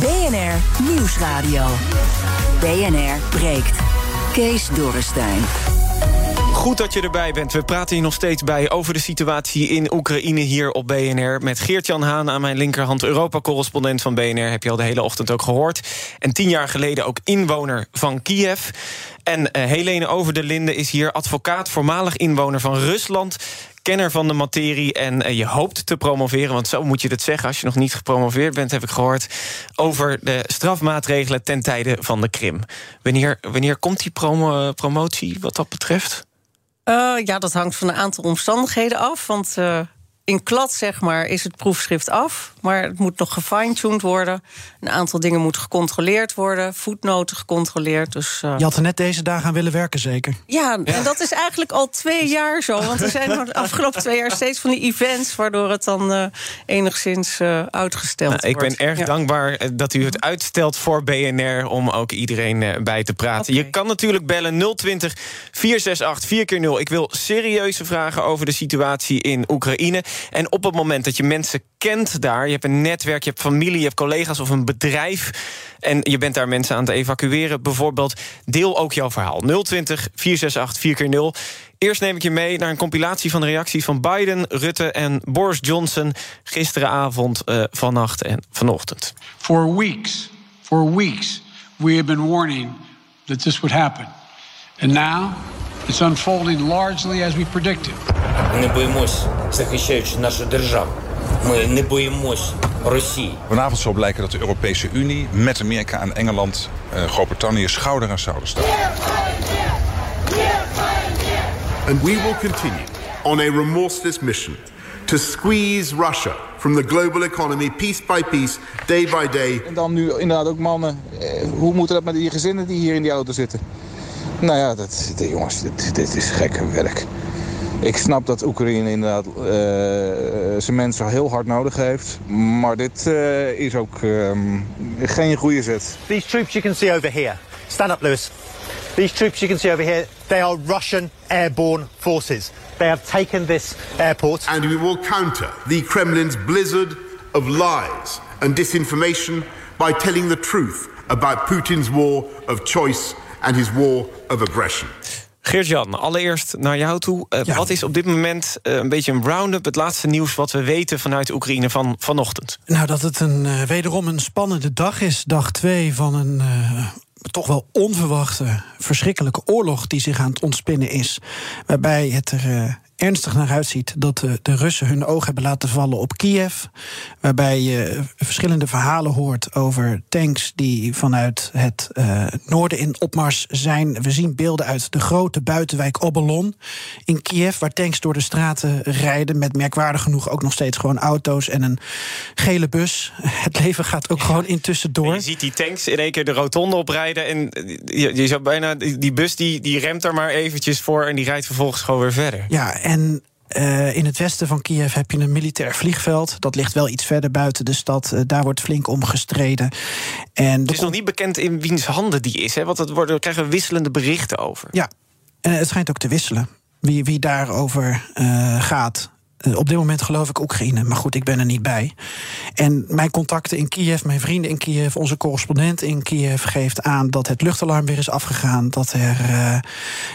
BNR Nieuwsradio. BNR breekt. Kees Dorrestein. Goed dat je erbij bent. We praten hier nog steeds bij over de situatie in Oekraïne hier op BNR. Met Geert-Jan Haan aan mijn linkerhand, Europa-correspondent van BNR. Heb je al de hele ochtend ook gehoord. En tien jaar geleden ook inwoner van Kiev. En eh, Helene Over de Linde is hier advocaat, voormalig inwoner van Rusland. Kenner van de materie en eh, je hoopt te promoveren... want zo moet je het zeggen als je nog niet gepromoveerd bent... heb ik gehoord, over de strafmaatregelen ten tijde van de Krim. Wanneer, wanneer komt die promo- promotie wat dat betreft? Eh, ja, dat hangt van een aantal omstandigheden af. Want eh, in klad, zeg maar, is het proefschrift af. Maar het moet nog gefine-tuned worden. Een aantal dingen moeten gecontroleerd worden. Voetnoten gecontroleerd. Dus, eh, Je had er net deze dagen aan willen werken, zeker? ja, en dat is eigenlijk al twee jaar zo. Want er zijn nog de afgelopen twee jaar steeds van die events... waardoor het dan eh, enigszins eh, uitgesteld Nou, ik ben wordt. erg Ja. dankbaar dat u het uitstelt voor BNR om ook iedereen bij te praten. Je kan natuurlijk bellen 020 468 4 keer 0 Ik wil serieuze vragen over de situatie in Oekraïne. En op het moment dat je mensen kent daar, je hebt een netwerk, je hebt familie, je hebt collega's of een bedrijf en je bent daar mensen aan het evacueren, bijvoorbeeld, deel ook jouw verhaal. 020 468 4 keer 0 Eerst neem ik je mee naar een compilatie van de reacties van Biden, Rutte en Boris Johnson gisteravond, eh, vannacht en vanochtend. For weeks, for weeks, we have been warning that this would happen. And now it's unfolding largely as we predicted. Не боїмось, захищаючи нашу державу. Ми не боїмось Росії. Vanavond zal blijken dat de Europese Unie met Amerika en Engeland, eh, Groot-Brittannië schouder aan schouder staan. And we will continue on a remorseless mission to squeeze Russia from the global economy piece by piece, day by day. En dan nu inderdaad ook mannen. Eh, hoe moet dat met die gezinnen die hier in die auto zitten? Nou ja, dat, dit- jongens, dit, dit is gekke werk. Ik snap dat Oekraïne inderdaad eh, zijn mensen heel hard nodig heeft. Maar dit eh, is ook ehm, geen goede zet. These troops you can see over here. Stand up, Lewis. These troops you can see over here, they are Russian airborne forces. They have taken this airport. And we will counter the Kremlin's blizzard of lies and disinformation by telling the truth about Putin's war of choice and his war of aggression. Geert-Jan, allereerst naar jou toe. Eh, Wat is op dit moment eh, een beetje een round-up... het laatste nieuws wat we weten vanuit Oekraïne van vanochtend? Nou, dat het een, eh, wederom een spannende dag is. Dag twee van een eh, toch wel onverwachte, verschrikkelijke oorlog... die zich aan het ontspinnen is. Waarbij het er eh, ernstig naar uitziet dat de, de Russen hun oog hebben laten vallen op Kiev. Waarbij je verschillende verhalen hoort over tanks die vanuit het eh, noorden in opmars zijn. We zien beelden uit de grote buitenwijk Obolon in Kiev, waar tanks door de straten rijden. Met merkwaardig genoeg ook nog steeds gewoon auto's en een gele bus. Het leven gaat ook gewoon intussen door. Je ziet die tanks in één keer de rotonde oprijden... en eh, je, je zou bijna, die die bus die, die remt er maar eventjes voor... en die rijdt vervolgens gewoon weer verder. Ja, en eh, in het westen van Kiev heb je een militair vliegveld. Dat ligt wel iets verder buiten de stad. Eh, daar wordt flink om gestreden. En Het is nog niet bekend in wiens handen die is, hè? want het worden, daar krijgen we wisselende berichten over. Ja, en het schijnt ook te wisselen. Wie, wie daarover eh, gaat. Op dit moment geloof ik Oekraïne, maar goed, ik ben er niet bij. En mijn contacten in Kiev, mijn vrienden in Kiev, onze correspondent in Kiev geeft aan dat het luchtalarm weer is afgegaan. Dat er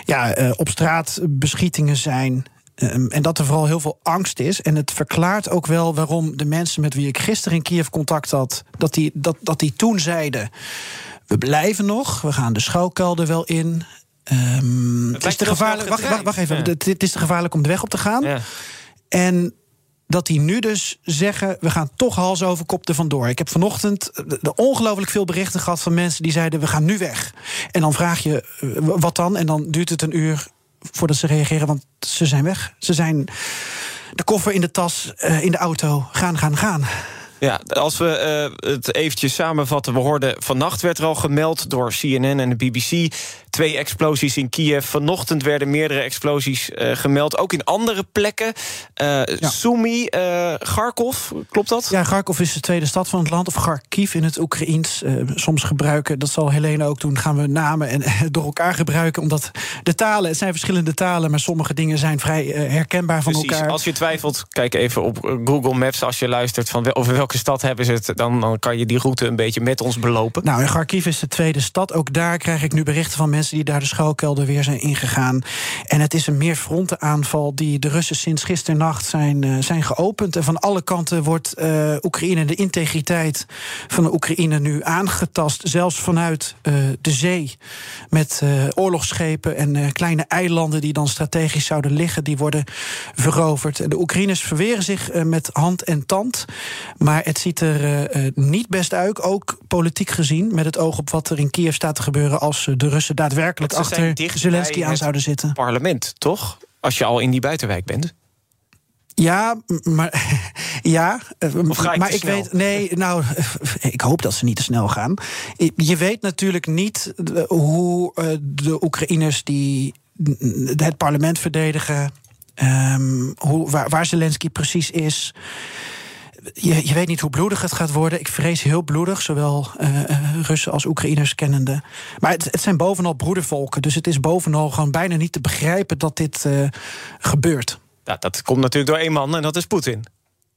ja, op straat beschietingen zijn. Ehm, en dat er vooral heel veel angst is. En het verklaart ook wel waarom de mensen met wie ik gisteren in Kiev contact had, dat die, dat, dat die toen zeiden: We blijven nog, we gaan de schouwkelder wel in. Ehm, het is te gevaarlijk. Wacht, wacht, wacht even. Het, het is te gevaarlijk om de weg op te gaan. En dat die nu dus zeggen: we gaan toch hals over kop er vandoor. Ik heb vanochtend eh, ongelooflijk veel berichten gehad van mensen die zeiden: we gaan nu weg. En dan vraag je eh, wat dan? En dan duurt het een uur voordat ze reageren, want ze zijn weg. Ze zijn de koffer in de tas, eh, in de auto, gaan, gaan, gaan. Ja, als we uh, het eventjes samenvatten. We hoorden vannacht werd er al gemeld door CNN en de BBC... twee explosies in Kiev. Vanochtend werden meerdere explosies uh, gemeld. Ook in andere plekken. Uh, ja. Sumy, Kharkov, klopt dat? Ja, Kharkov is de tweede stad van het land. Of Kharkiv in het Oekraïens. soms gebruiken, dat zal Helene ook doen... gaan we namen en door elkaar gebruiken. Omdat de talen, het zijn verschillende talen... maar sommige dingen zijn vrij herkenbaar van Precies. elkaar. Als je twijfelt, kijk even op Google Maps... als je luistert van over welke stad hebben ze het, dan, dan kan je die route een beetje met ons belopen. Nou, in Kharkiv is de tweede stad. Ook daar krijg ik nu berichten van mensen die daar de schuilkelder weer zijn ingegaan. En het is een meerfrontenaanval die de Russen sinds gisternacht zijn, uh, zijn geopend. En van alle kanten wordt uh, Oekraïne, de integriteit van de Oekraïne nu aangetast. Zelfs vanuit uh, de zee. Met oorlogsschepen en kleine eilanden die dan strategisch zouden liggen, die worden veroverd. En de Oekraïners verweren zich met hand en tand. Maar het ziet er niet best uit, ook politiek gezien... met het oog op wat er in Kiev staat te gebeuren... als de Russen daadwerkelijk achter Zelensky aan zouden zitten. parlement, toch? Als je al in die buitenwijk bent. Ja, maar ja, ik maar ik weet, nee, nou, ik hoop dat ze niet te snel gaan. Je weet natuurlijk niet hoe de Oekraïners die het parlement verdedigen, um, hoe, waar, waar Zelensky precies is je, je, weet niet hoe bloedig het gaat worden. Ik vrees heel bloedig, zowel uh, Russen als Oekraïners kennende. Maar het, het, zijn bovenal broedervolken. Dus het is bovenal gewoon bijna niet te begrijpen dat dit uh, gebeurt. Ja, dat komt natuurlijk door één man en dat is Poetin.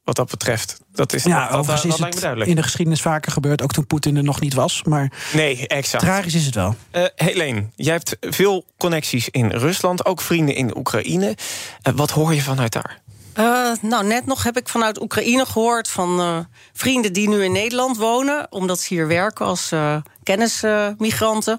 Wat dat betreft. Dat is, ja, dat, dat, lijkt me duidelijk. in de geschiedenis vaker gebeurd, ook toen Poetin er nog niet was. Maar nee, exact. tragisch is het wel. Uh, Helene, jij hebt veel connecties in Rusland, ook vrienden in Oekraïne. Uh, wat hoor je vanuit daar? Uh, nou, net nog heb ik vanuit Oekraïne gehoord van uh, vrienden die nu in Nederland wonen, omdat ze hier werken als uh, kennismigranten.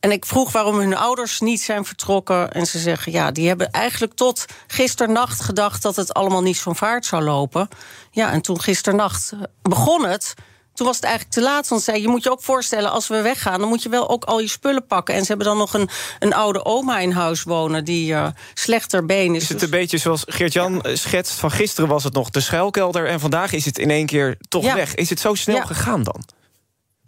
en ik vroeg waarom hun ouders niet zijn vertrokken. En ze zeggen, ja, die hebben eigenlijk tot gisternacht gedacht dat het allemaal niet zo'n vaart zou lopen. Ja, en toen gisternacht begon het. Toen was het eigenlijk te laat. Want zei, je moet je ook voorstellen, als we weggaan, dan moet je wel ook al je spullen pakken. En ze hebben dan nog een, een oude oma in huis wonen die uh, slechter been is. Is het een beetje zoals Geert-Jan ja. schetst? Van gisteren was het nog de schuilkelder en vandaag is het in één keer toch ja. weg. Is het zo snel Ja. gegaan dan?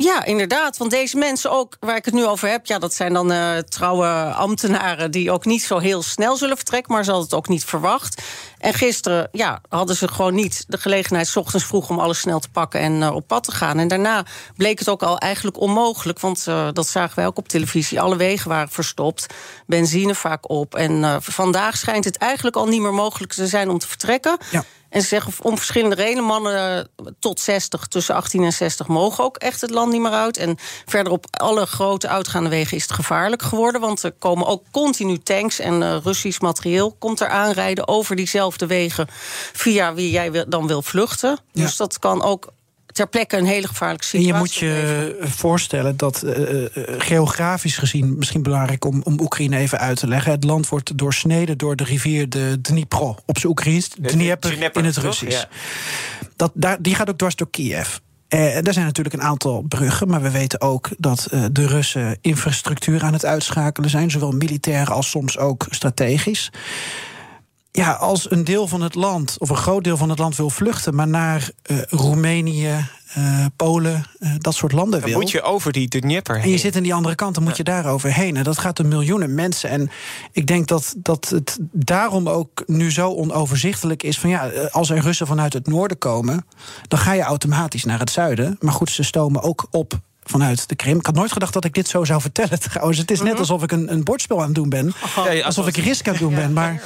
Ja, inderdaad. Want deze mensen ook, waar ik het nu over heb... ja, dat zijn dan uh, trouwe ambtenaren... die ook niet zo heel snel zullen vertrekken... maar ze hadden het ook niet verwacht. En gisteren ja, hadden ze gewoon niet de gelegenheid... S ochtends vroeg om alles snel te pakken en uh, op pad te gaan. En daarna bleek het ook al eigenlijk onmogelijk... want uh, dat zagen wij ook op televisie. Alle wegen waren verstopt, benzine vaak op. En vandaag schijnt het eigenlijk al niet meer mogelijk te zijn om te vertrekken... Ja. En ze zeggen om verschillende redenen, mannen tot 60, tussen 18 en 60 mogen ook echt het land niet meer uit. En verder op alle grote uitgaande wegen is het gevaarlijk geworden. Want er komen ook continu tanks en uh, Russisch materieel komt er aanrijden over diezelfde wegen via wie jij dan wil vluchten. Ja. Dus dat kan ook ter plekke een hele gevaarlijke situatie. En je moet je leven. voorstellen dat uh, geografisch gezien, misschien belangrijk om, om Oekraïne even uit te leggen. Het land wordt doorsneden door de rivier de Dnipro. Op zijn Oekraïens, Dnieper in het Russisch. Ja. Dat, daar, die gaat ook dwars door Kiev. Uh, er zijn natuurlijk een aantal bruggen, maar we weten ook dat uh, de Russen infrastructuur aan het uitschakelen zijn, zowel militair als soms ook strategisch ja, als een deel van het land, of een groot deel van het land wil vluchten, maar naar uh, Roemenië, uh, Polen, uh, dat soort landen dan wil. moet je over die Dnieper heen. En je zit aan die andere kant, dan moet je daar overheen. En dat gaat om miljoenen mensen. En ik denk dat, dat het daarom ook nu zo onoverzichtelijk is. Van ja, als er Russen vanuit het noorden komen, dan ga je automatisch naar het zuiden. Maar goed, ze stomen ook op vanuit de Krim. Ik had nooit gedacht dat ik dit zo zou vertellen trouwens. Het is net alsof ik een, een bordspel aan het doen ben. Ja, alsof ik risk aan het doen ben. Maar,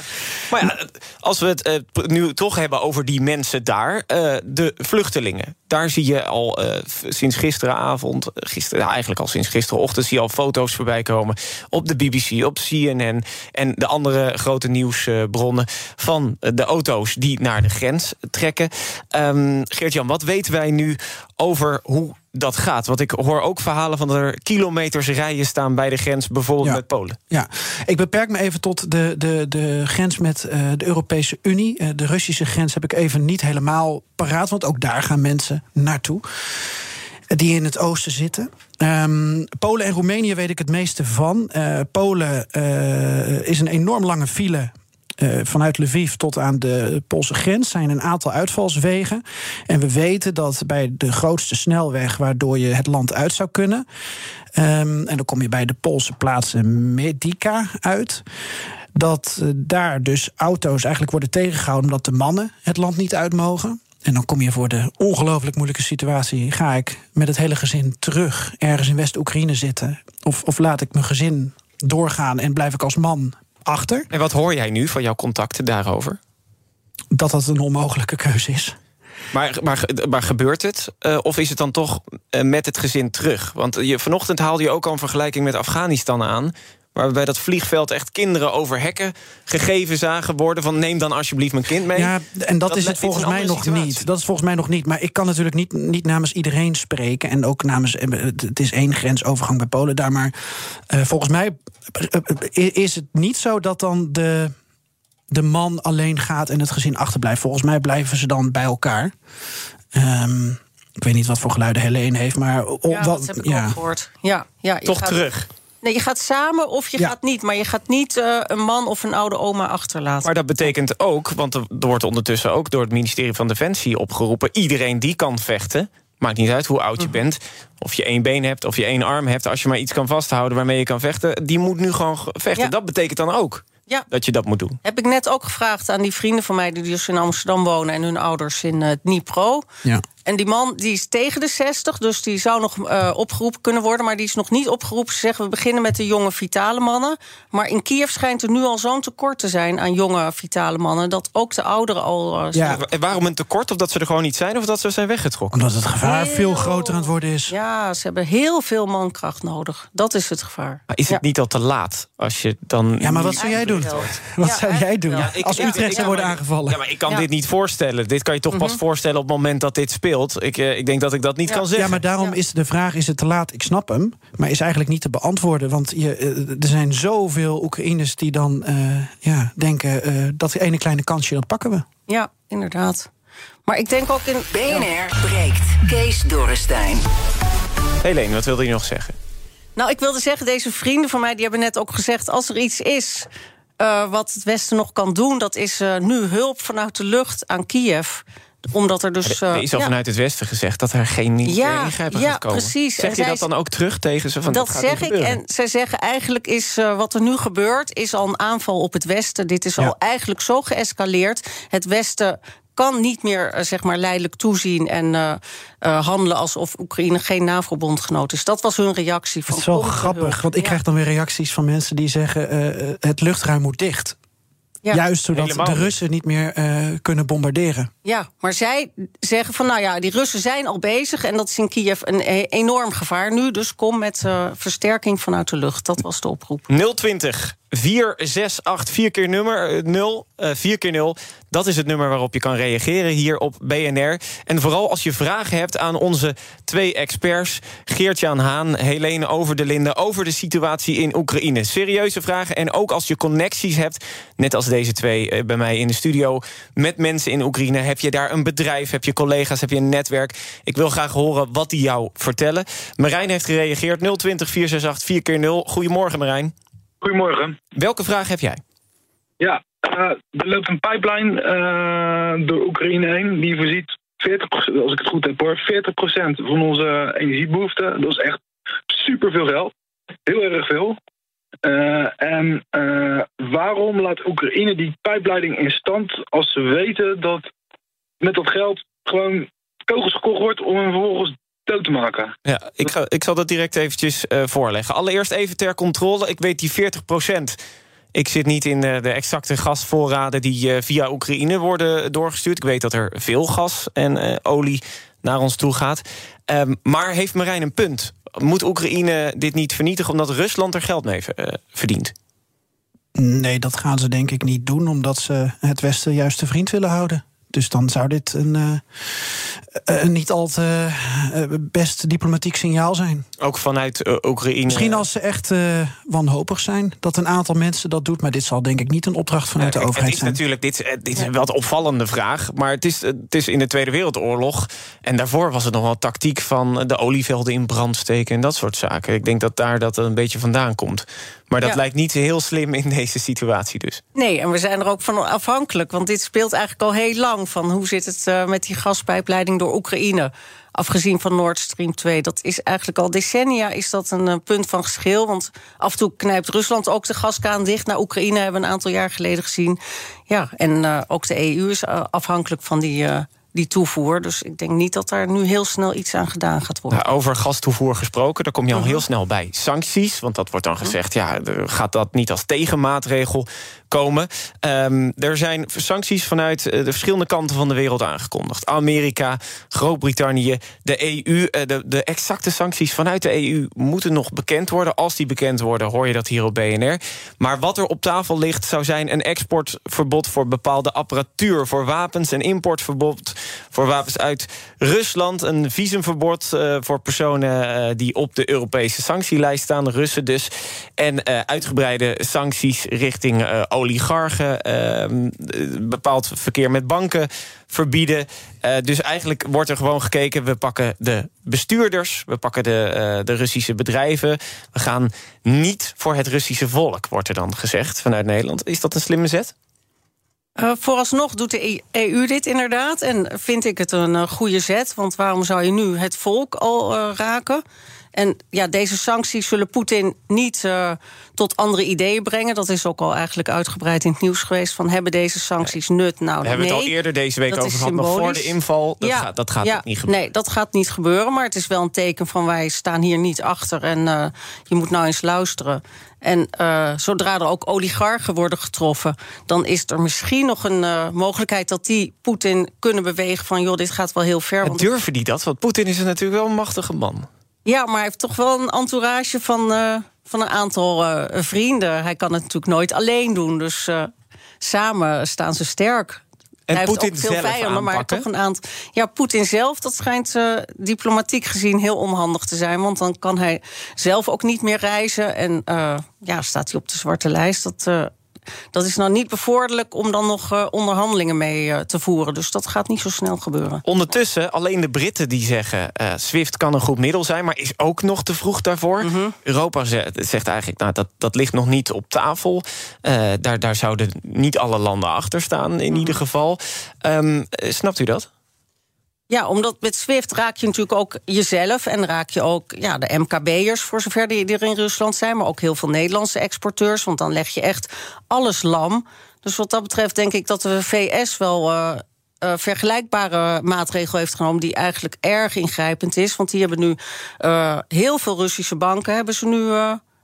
maar ja, als we het uh, nu toch hebben over die mensen daar. Uh, de vluchtelingen. Daar zie je al uh, sinds gisteravond... Gister, nou, eigenlijk al sinds gisterochtend zie je al foto's voorbij komen... op de BBC, op CNN en de andere grote nieuwsbronnen... van de auto's die naar de grens trekken. Um, Geert-Jan, wat weten wij nu over hoe dat gaat. Want ik hoor ook verhalen van dat er kilometers rijen staan bij de grens, bijvoorbeeld ja. met Polen. Ja, ik beperk me even tot de, de, de grens met uh, de Europese Unie. Uh, de Russische grens heb ik even niet helemaal paraat, want ook daar gaan mensen naartoe. Die in het oosten zitten. Um, Polen en Roemenië weet ik het meeste van. Uh, Polen is een enorm lange file eh, vanuit Lviv tot aan de Poolse grens zijn een aantal uitvalswegen. En we weten dat bij de grootste snelweg waardoor je het land uit zou kunnen. ehm, en dan kom je bij de Poolse plaats Medica uit. Dat eh, daar dus auto's eigenlijk worden tegengehouden omdat de mannen het land niet uit mogen. En dan kom je voor de ongelooflijk moeilijke situatie. Ga ik met het hele gezin terug ergens in West-Oekraïne zitten? Of, of laat ik mijn gezin doorgaan en blijf ik als man achter? En wat hoor jij nu van jouw contacten daarover? Dat dat een onmogelijke keuze is. Maar, maar, maar gebeurt het? Eh, of is het dan toch eh, met het gezin terug? Want je, vanochtend haalde je ook al een vergelijking met Afghanistan aan. Waar we bij dat vliegveld echt kinderen over hekken gegeven zagen worden. Van neem dan alsjeblieft mijn kind mee. Ja, en dat, is het volgens mij nog situatie. niet. Dat is volgens mij nog niet. Maar ik kan natuurlijk niet, niet namens iedereen spreken. En ook namens. eh, Het is één grensovergang bij Polen daar. Maar eh, volgens mij eh, is het niet zo dat dan de, de man alleen gaat en het gezin achterblijft. Volgens mij blijven ze dan bij elkaar. Ehm, ik weet niet wat voor geluiden Helene heeft, maar. Ja, wat- dat heb ik ja. ook gehoord. Ja, ja, Toch gaat- terug. Nee, je gaat samen of je Ja. gaat niet. Maar je gaat niet eh, een man of een oude oma achterlaten. Maar dat betekent ook, want er wordt ondertussen ook door het ministerie van Defensie opgeroepen: iedereen die kan vechten. Maakt niet uit hoe oud Mhm. je bent. Of je één been hebt, of je één arm hebt. Als je maar iets kan vasthouden waarmee je kan vechten. Die moet nu gewoon ge- vechten. Ja. Dat betekent dan ook Ja. dat je dat moet doen. Heb ik net ook gevraagd aan die vrienden van mij... die dus in Amsterdam wonen en hun ouders in het Dnipro. Ja. En die man die is tegen de 60, dus die zou nog eh, opgeroepen kunnen worden... maar die is nog niet opgeroepen. Ze zeggen, we beginnen met de jonge, vitale mannen. Maar in Kiev schijnt er nu al zo'n tekort te zijn... aan jonge, vitale mannen, dat ook de ouderen al... eh, Ja. En waarom een tekort? Of dat ze er gewoon niet zijn, of dat ze zijn weggetrokken? Omdat het gevaar Heel- veel groter aan het worden is. Ja, ze hebben heel veel mankracht nodig. Dat is het gevaar. Maar is het Ja. niet al te laat als je dan. Ja, maar wat zou jij doen? Wat Ja, zou jij doen wel. Ja, ik- als Utrecht zou worden aangevallen? Ja, maar ik kan Ja. dit niet voorstellen. Dit kan je toch pas Mhm. voorstellen op het moment dat dit speelt. Ik, eh, ik denk dat ik dat niet Ja. kan zeggen. Ja, maar daarom Ja. is de vraag: is het te laat? Ik snap hem, maar is eigenlijk niet te beantwoorden. Want je, eh, er zijn zoveel Oekraïners die dan eh, ja, denken: eh, dat ene kleine kansje, dat pakken we. Ja, inderdaad. Maar ik denk ook in... BNR breekt. Kees Dorrestein. Helene, wat wilde je nog zeggen? Nou, ik wilde zeggen, deze vrienden van mij die hebben net ook gezegd... als er iets is eh, wat het Westen nog kan doen... dat is eh, nu hulp vanuit de lucht aan Kiev. Omdat er dus... er eh, is al ja, vanuit het Westen gezegd dat er geen Ja, ingrijpen ja, gaat komen. precies. Zeg En je dat dan ook terug tegen ze? Van, dat gaat zeg ik. En zij zeggen eigenlijk is wat er nu gebeurt... is al een aanval op het Westen. Dit is Ja. al eigenlijk zo geëscaleerd. Het Westen kan niet meer eh, zeg maar leidelijk toezien en eh, eh, handelen alsof Oekraïne geen NAVO-bondgenoot is. Dat was hun reactie. Het Van, is wel grappig, want ik Ja. krijg dan weer reacties van mensen die zeggen: het luchtruim moet dicht. Ja. Juist zodat Helemaal de. Russen niet meer eh, kunnen bombarderen. Ja, maar zij zeggen van nou ja, die Russen zijn al bezig en dat is in Kiev een e- enorm gevaar nu. Dus kom met eh, versterking vanuit de lucht. Dat was de oproep. 020 468 4 keer nummer eh, 0 eh 4 keer 0. Dat is het nummer waarop je kan reageren hier op BNR. En vooral als je vragen hebt aan onze twee experts... Geert-Jan Haan, Helene Over de over de situatie in Oekraïne. Serieuze vragen en ook als je connecties hebt... net als deze twee eh, bij mij in de studio... met mensen in Oekraïne. Heb je daar een bedrijf, heb je collega's, heb je een netwerk? Ik wil graag horen wat die jou vertellen. Marijn heeft gereageerd 020 468 4 keer 0. Goedemorgen Marijn. Goedemorgen. Welke vraag heb jij? Ja, eh, er loopt een pipeline eh, door Oekraïne heen. Die voorziet 40, als ik het goed heb hoor, 40% van onze energiebehoeften. Dat is echt superveel geld. Heel erg veel. Eh, en waarom laat Oekraïne die pijpleiding in stand als ze weten dat met dat geld gewoon kogels gekocht wordt om hem vervolgens dood te maken? Ja, ik, ga, ik zal dat direct eventjes eh, voorleggen. Allereerst even ter controle. Ik weet die 40% Ik zit niet in de, de exacte gasvoorraden die eh, via Oekraïne worden doorgestuurd. Ik weet dat er veel gas en eh, olie naar ons toe gaat. Ehm, maar heeft Marijn een punt? Moet Oekraïne dit niet vernietigen omdat Rusland er geld mee eh, verdient? Nee, dat gaan ze denk ik niet doen, omdat ze het Westen juist te vriend willen houden. Dus dan zou dit een, eh, een niet al te eh, best diplomatiek signaal zijn. Ook vanuit eh, Oekraïne. Misschien als ze echt wanhopig zijn dat een aantal mensen dat doet. Maar dit zal denk ik niet een opdracht vanuit de overheid het is zijn. natuurlijk dit, dit is wel een opvallende vraag. Maar het is, het is in de Tweede Wereldoorlog. En daarvoor was het nog wel tactiek van de olievelden in brand steken en dat soort zaken. Ik denk dat daar dat een beetje vandaan komt. Maar dat Ja. lijkt niet heel slim in deze situatie dus. Nee, en we zijn er ook van afhankelijk. Want dit speelt eigenlijk al heel lang. Van hoe zit het eh, met die gaspijpleiding door Oekraïne? Afgezien van Nord Stream 2. Dat is eigenlijk al decennia is dat een eh, punt van geschil. Want af en toe knijpt Rusland ook de gaskraan dicht. Naar Oekraïne hebben we een aantal jaar geleden gezien. Ja, en eh, ook de EU is afhankelijk van die, die toevoer. Dus ik denk niet dat daar nu heel snel iets aan gedaan gaat worden. Nou, over gastoevoer gesproken, daar kom je al Mhm. heel snel bij sancties. Want dat wordt dan gezegd, ja, gaat dat niet als tegenmaatregel komen. Ehm, er zijn sancties vanuit eh, de verschillende kanten van de wereld aangekondigd. Amerika, Groot-Brittannië, de EU. Eh, de, de exacte sancties vanuit de EU moeten nog bekend worden. Als die bekend worden, hoor je dat hier op BNR. Maar wat er op tafel ligt, zou zijn een exportverbod voor bepaalde apparatuur, voor wapens, een importverbod voor wapens uit Rusland, een visumverbod eh, voor personen die op de Europese sanctielijst staan, Russen dus, en uitgebreide sancties richting eh, oligarchen, eh, bepaald verkeer met banken verbieden. Eh, dus eigenlijk wordt er gewoon gekeken, we pakken de bestuurders, we pakken de, eh, de Russische bedrijven, we gaan niet voor het Russische volk, wordt er dan gezegd vanuit Nederland. Is dat een slimme zet? Eh, vooralsnog doet de EU dit inderdaad. En vind ik het een goede zet. Want waarom zou je nu het volk al raken? En ja, deze sancties zullen Poetin niet eh, tot andere ideeën brengen. Dat is ook al eigenlijk uitgebreid in het nieuws geweest. Van hebben deze sancties nut? Nou, We hebben nee, het al eerder deze week dat over gehad, nog voor de inval. Dat gaat, dat gaat ja, niet gebeuren. Nee, dat gaat niet gebeuren. Maar het is wel een teken van wij staan hier niet achter. En eh, je moet nou eens luisteren. En eh, zodra er ook oligarchen worden getroffen, dan is er misschien nog een mogelijkheid dat die Poetin kunnen bewegen van joh, dit gaat wel heel ver. En Want durven die dat? Want Poetin is natuurlijk wel een machtige man. Ja, maar hij heeft toch wel een entourage van, eh, van een aantal eh, vrienden. Hij kan het natuurlijk nooit alleen doen. Dus eh, samen staan ze sterk. En hij Poetin heeft ook veel zelf vijanden, maar aanpakken? toch een aantal. Ja, Poetin zelf, dat schijnt diplomatiek gezien heel onhandig te zijn. Want dan kan hij zelf ook niet meer reizen. En ja, staat hij op de zwarte lijst. Dat, eh, dat is nou niet bevorderlijk om dan nog eh, onderhandelingen mee eh, te voeren. Dus dat gaat niet zo snel gebeuren. Ondertussen, alleen de Britten die zeggen... eh, SWIFT kan een goed middel zijn, maar is ook nog te vroeg daarvoor. Mhm. Europa ze- zegt eigenlijk, nou, dat, dat ligt nog niet op tafel. Daar, daar zouden niet alle landen achter staan, Mhm. in ieder geval. Ehm, eh, snapt u dat? Ja, omdat met SWIFT raak je natuurlijk ook jezelf... en raak je ook ja, de MKB'ers, voor zover die, er in Rusland zijn... maar ook heel veel Nederlandse exporteurs, want dan leg je echt alles lam. Dus wat dat betreft denk ik dat de VS wel... eh, vergelijkbare maatregel heeft genomen die eigenlijk erg ingrijpend is. Want die hebben nu eh, heel veel Russische banken hebben ze nu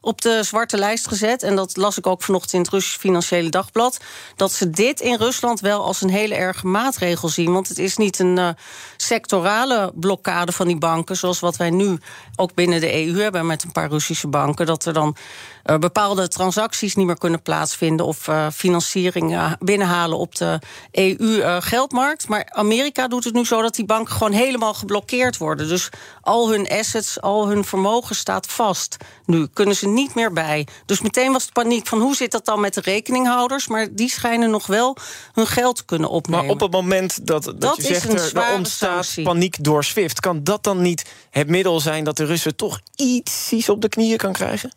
op de zwarte lijst gezet. En dat las ik ook vanochtend in het Russisch Financiële Dagblad. Dat ze dit in Rusland wel als een hele erge maatregel zien. Want het is niet een eh, sectorale blokkade van die banken, zoals wat wij nu ook binnen de EU hebben met een paar Russische banken. Dat er dan bepaalde transacties niet meer kunnen plaatsvinden of eh, financiering eh, binnenhalen op de EU-geldmarkt. maar Amerika doet het nu zo dat die banken gewoon helemaal geblokkeerd worden. Dus al hun assets, al hun vermogen staat vast. Nu kunnen ze niet meer bij. Dus meteen was de paniek van hoe zit dat dan met de rekeninghouders? Maar die schijnen nog wel hun geld te kunnen opnemen. Maar op het moment dat, dat, Dat je is zegt een er, ontstaat sanctie. paniek door SWIFT... kan dat dan niet het middel zijn dat de Russen toch ietsjes op de knieën kan krijgen?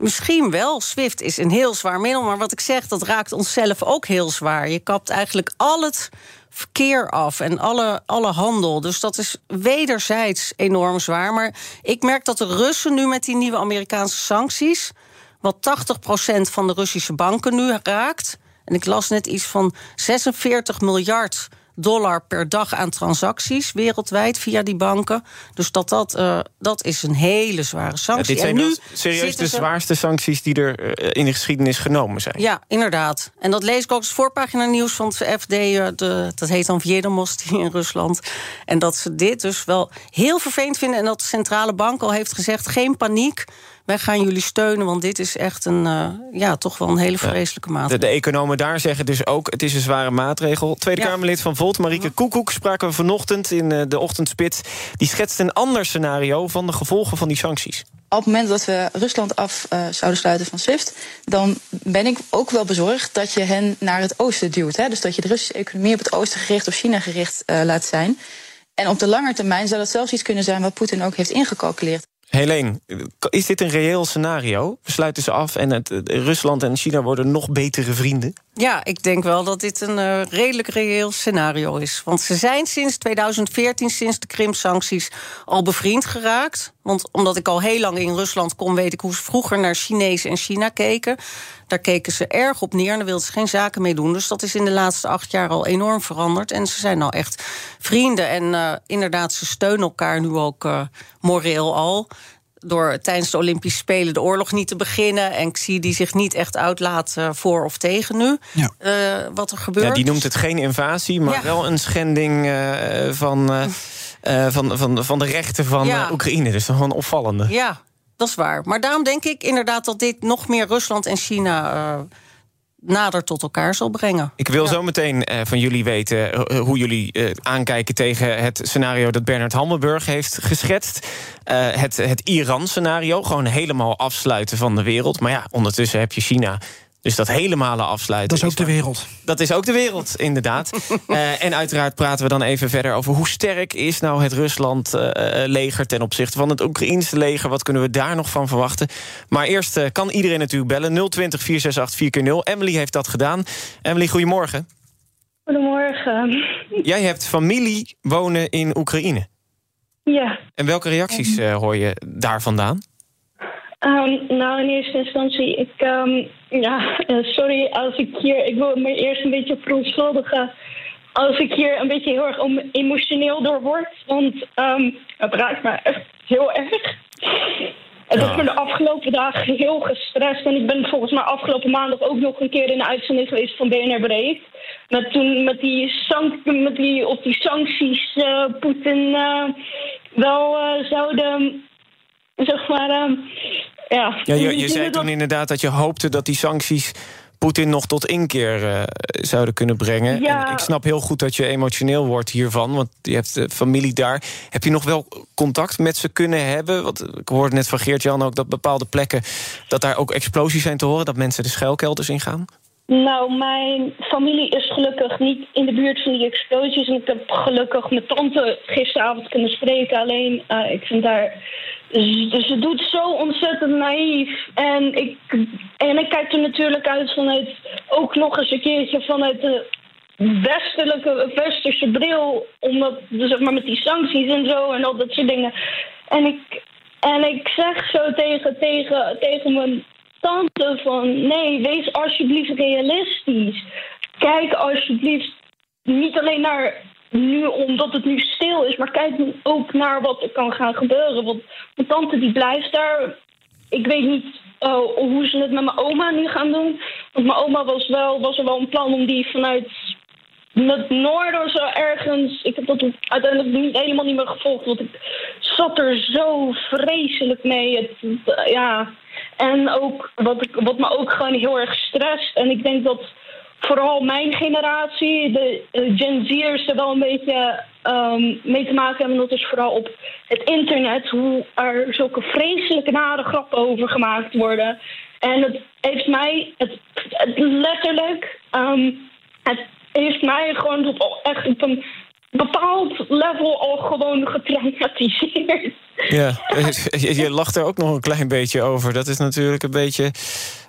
Misschien wel. SWIFT is een heel zwaar middel. Maar wat ik zeg, dat raakt onszelf ook heel zwaar. Je kapt eigenlijk al het verkeer af en alle, alle handel. Dus dat is wederzijds enorm zwaar. Maar ik merk dat de Russen nu met die nieuwe Amerikaanse sancties... wat 80% van de Russische banken nu raakt... en ik las net iets van 46 miljard dollar per dag aan transacties wereldwijd via die banken. Dus dat, dat, eh, dat is een hele zware Ja, sanctie. dit zijn nu serieus de ze- zwaarste sancties die er eh, in de geschiedenis genomen zijn. ja, inderdaad. En dat lees ik ook als voorpagina nieuws van het FD. eh, De, dat heet dan Vjedomos in Rusland. En dat ze dit dus wel heel vervelend vinden. En dat de centrale bank al heeft gezegd: geen paniek. Wij gaan jullie steunen, want dit is echt een, eh, ja, toch wel een hele vreselijke maatregel. de economen daar zeggen dus ook, het is een zware maatregel. Tweede Ja. Kamerlid van Volt, Marieke Koekoek... spraken we vanochtend in eh, de ochtendspits. Die schetst een ander scenario van de gevolgen van die sancties. Op het moment dat we Rusland af eh, zouden sluiten van SWIFT, dan ben ik ook wel bezorgd dat je hen naar het oosten duwt. Hè? Dus dat je de Russische economie op het oosten gericht of China gericht eh, laat zijn. En op de lange termijn zou dat zelfs iets kunnen zijn wat Poetin ook heeft ingecalculeerd. Helene, is dit een reëel scenario? We sluiten ze af en het, Rusland en China worden nog betere vrienden? Ja, ik denk wel dat dit een uh, redelijk reëel scenario is. Want ze zijn sinds 2014, sinds de Krim-sancties, al bevriend geraakt. Want omdat ik al heel lang in Rusland kom, weet ik hoe ze vroeger naar Chinees en China keken. Daar keken ze erg op neer en daar wilden ze geen zaken mee doen. Dus dat is in de laatste acht jaar al enorm veranderd. En ze zijn nou echt vrienden. En uh, inderdaad, ze steunen elkaar nu ook uh, moreel al door tijdens de Olympische Spelen de oorlog niet te beginnen. En Xi die zich niet echt uitlaat uh, voor of tegen nu. Ja. Uh, wat er gebeurt. Ja, die noemt het geen invasie, maar Ja. wel een schending uh, van, van, van, van de rechten van Ja. Oekraïne. Dus gewoon opvallende. Ja, dat is waar. Maar daarom denk ik inderdaad dat dit nog meer Rusland en China uh, nader tot elkaar zal brengen. Ik wil zo meteen van jullie weten hoe jullie aankijken tegen het scenario dat Bernard Hammelburg heeft geschetst. het het Iran-scenario, gewoon helemaal afsluiten van de wereld. Maar ja, ondertussen heb je China. Dus dat helemaal afsluiten. Dat is ook de wereld. Dat is ook de wereld, inderdaad. uh, en uiteraard praten we dan even verder over hoe sterk is nou het Rusland-leger uh, ten opzichte van het Oekraïense leger. Wat kunnen we daar nog van verwachten? Maar eerst uh, kan iedereen natuurlijk bellen. 020 468 4 Emily heeft dat gedaan. Emily, goedemorgen. Goedemorgen. Jij hebt familie wonen in Oekraïne. Ja. En welke reacties uh, hoor je daar vandaan? Um, nou, in eerste instantie, ik, um, ja, sorry als ik hier, ik wil me eerst een beetje verontschuldigen als ik hier een beetje heel erg emotioneel door word, want um, het raakt me echt heel erg. Het heeft me de afgelopen dagen heel gestrest. En ik ben volgens mij afgelopen maandag ook nog een keer in de uitzending geweest van BNR Breed. Met toen met die, sank met die, op die sancties uh, Poetin uh, wel uh, zouden zeg maar. Uh, ja, ja, je, je zei toen inderdaad dat je hoopte dat die sancties Poetin nog tot inkeer uh, zouden kunnen brengen. Ja. En ik snap heel goed dat je emotioneel wordt hiervan, want je hebt uh, familie daar. Heb je nog wel contact met ze kunnen hebben? Want ik hoorde net van Geert-Jan ook dat bepaalde plekken... dat daar ook explosies zijn te horen, dat mensen de schuilkelders ingaan? Nou, mijn familie is gelukkig niet in de buurt van die explosies. En ik heb gelukkig mijn tante gisteravond kunnen spreken. Alleen, uh, ik vind haar... Ze doet zo ontzettend naïef. En ik, en ik kijk er natuurlijk uit vanuit... ook nog eens een keertje vanuit de westelijke, westerse bril. Omdat, zeg maar, met die sancties en zo en al dat soort dingen. En ik, en ik zeg zo tegen, tegen, tegen mijn tante van... nee, wees alsjeblieft realistisch. Kijk alsjeblieft niet alleen naar nu omdat het nu stil is... maar kijk ook naar wat er kan gaan gebeuren. Want mijn tante die blijft daar. Ik weet niet uh, hoe ze het met mijn oma nu gaan doen. Want mijn oma was, wel, was er wel een plan om die vanuit het noorden zo ergens... Ik heb dat uiteindelijk niet, helemaal niet meer gevolgd... want ik zat er zo vreselijk mee. Het, ja... En ook wat, ik, wat me ook gewoon heel erg stresst. En ik denk dat vooral mijn generatie, de Gen Z'ers, er wel een beetje um, mee te maken hebben. Dat is vooral op het internet, hoe er zulke vreselijke nare grappen over gemaakt worden. En het heeft mij, het, letterlijk, um, het heeft mij gewoon op, echt op een bepaald level al gewoon getraumatiseerd. Ja, je, je lacht er ook nog een klein beetje over. Dat is natuurlijk een beetje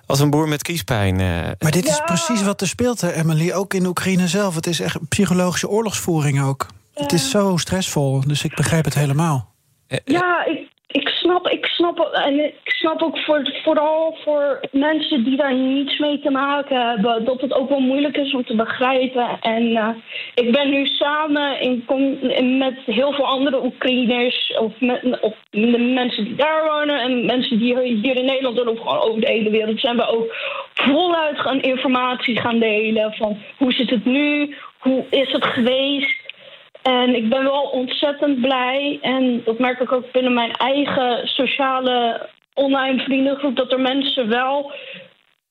als een boer met kiespijn. Uh. Maar dit is ja. precies wat er speelt, hè, Emily. Ook in Oekraïne zelf. Het is echt psychologische oorlogsvoering ook. Ja. Het is zo stressvol, dus ik begrijp het helemaal. Ja, ik, ik snap, ik snap, en ik snap ook voor, vooral voor mensen die daar niets mee te maken hebben, dat het ook wel moeilijk is om te begrijpen. En uh, ik ben nu samen in, met heel veel andere Oekraïners, of, met, de mensen die daar wonen en mensen die hier in Nederland en over de hele wereld zijn we ook voluit gaan informatie gaan delen van hoe zit het nu, hoe is het geweest. En ik ben wel ontzettend blij. En dat merk ik ook binnen mijn eigen sociale online vriendengroep. Dat er mensen wel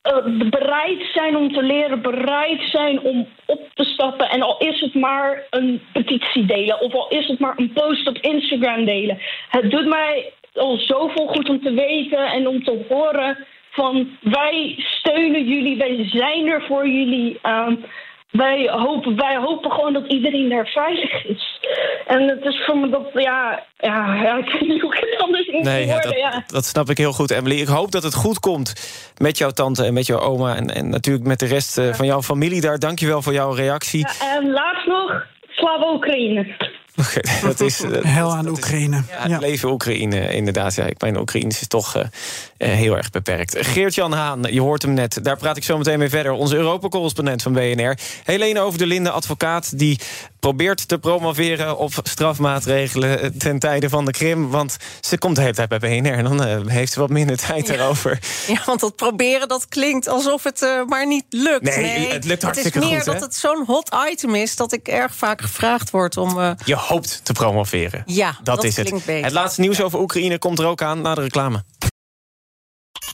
uh, bereid zijn om te leren. Bereid zijn om op te stappen. En al is het maar een petitie delen. Of al is het maar een post op Instagram delen. Het doet mij al zoveel goed om te weten en om te horen van wij steunen jullie, wij zijn er voor jullie. Um, wij hopen, wij hopen gewoon dat iedereen daar veilig is. En het is voor me dat, ja, ja, ja ik weet niet hoe ik het anders in Nee, ja, worden. dat, ja. dat snap ik heel goed, Emily. Ik hoop dat het goed komt met jouw tante en met jouw oma... en, en natuurlijk met de rest eh, van jouw familie daar. Dank je wel voor jouw reactie. Ja, En laatst nog, Slava Oekraïne. Oké, dat is... eh, Hel aan Oekraïne. Ja, het leven Oekraïne, inderdaad. Ja, ik mijn Oekraïens is toch eh, eh, heel erg beperkt. Geert-Jan Haan, je hoort hem net. Daar praat ik zo meteen mee verder. Onze Europa-correspondent van BNR. Helene Over de Linde, advocaat... die probeert te promoveren op strafmaatregelen... eh, ten tijde van de Krim. Want ze komt de hele tijd bij BNR... en dan eh, heeft ze wat minder tijd daarover. Ja, want dat proberen, dat klinkt alsof het eh, maar niet lukt. Nee, het lukt hartstikke Het is meer goed, dat het zo'n hot item is... dat ik erg vaak gevraagd word om... Je hoopt te promoveren. Ja, dat, dat is het. beter. Het laatste nieuws over Oekraïne komt er ook aan na de reclame.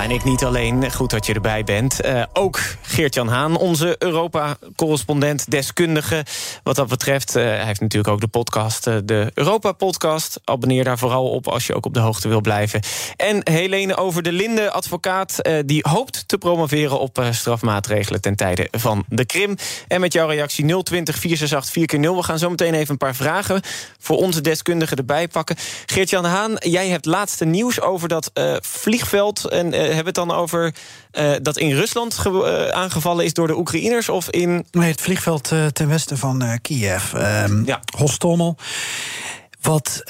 En ik niet alleen. Goed dat je erbij bent. Eh, ook Geert-Jan Haan, onze Europa-correspondent, deskundige. Wat dat betreft, eh, hij heeft natuurlijk ook de podcast, eh, de Europa-podcast. Abonneer daar vooral op als je ook op de hoogte wil blijven. En Helene Over de Linde, advocaat, die hoopt te promoveren op strafmaatregelen ten tijde van de Krim. En met jouw reactie 020 468 4x0. We gaan zo meteen even een paar vragen voor onze deskundigen erbij pakken. Geert-Jan Haan, jij hebt laatste nieuws over dat vliegveld. En hebben we het dan over eh, dat in Rusland eh, aangevallen is door de Oekraïners? Of in. Nee, het vliegveld eh, ten westen van Kiev. ehm Hostomel. Wat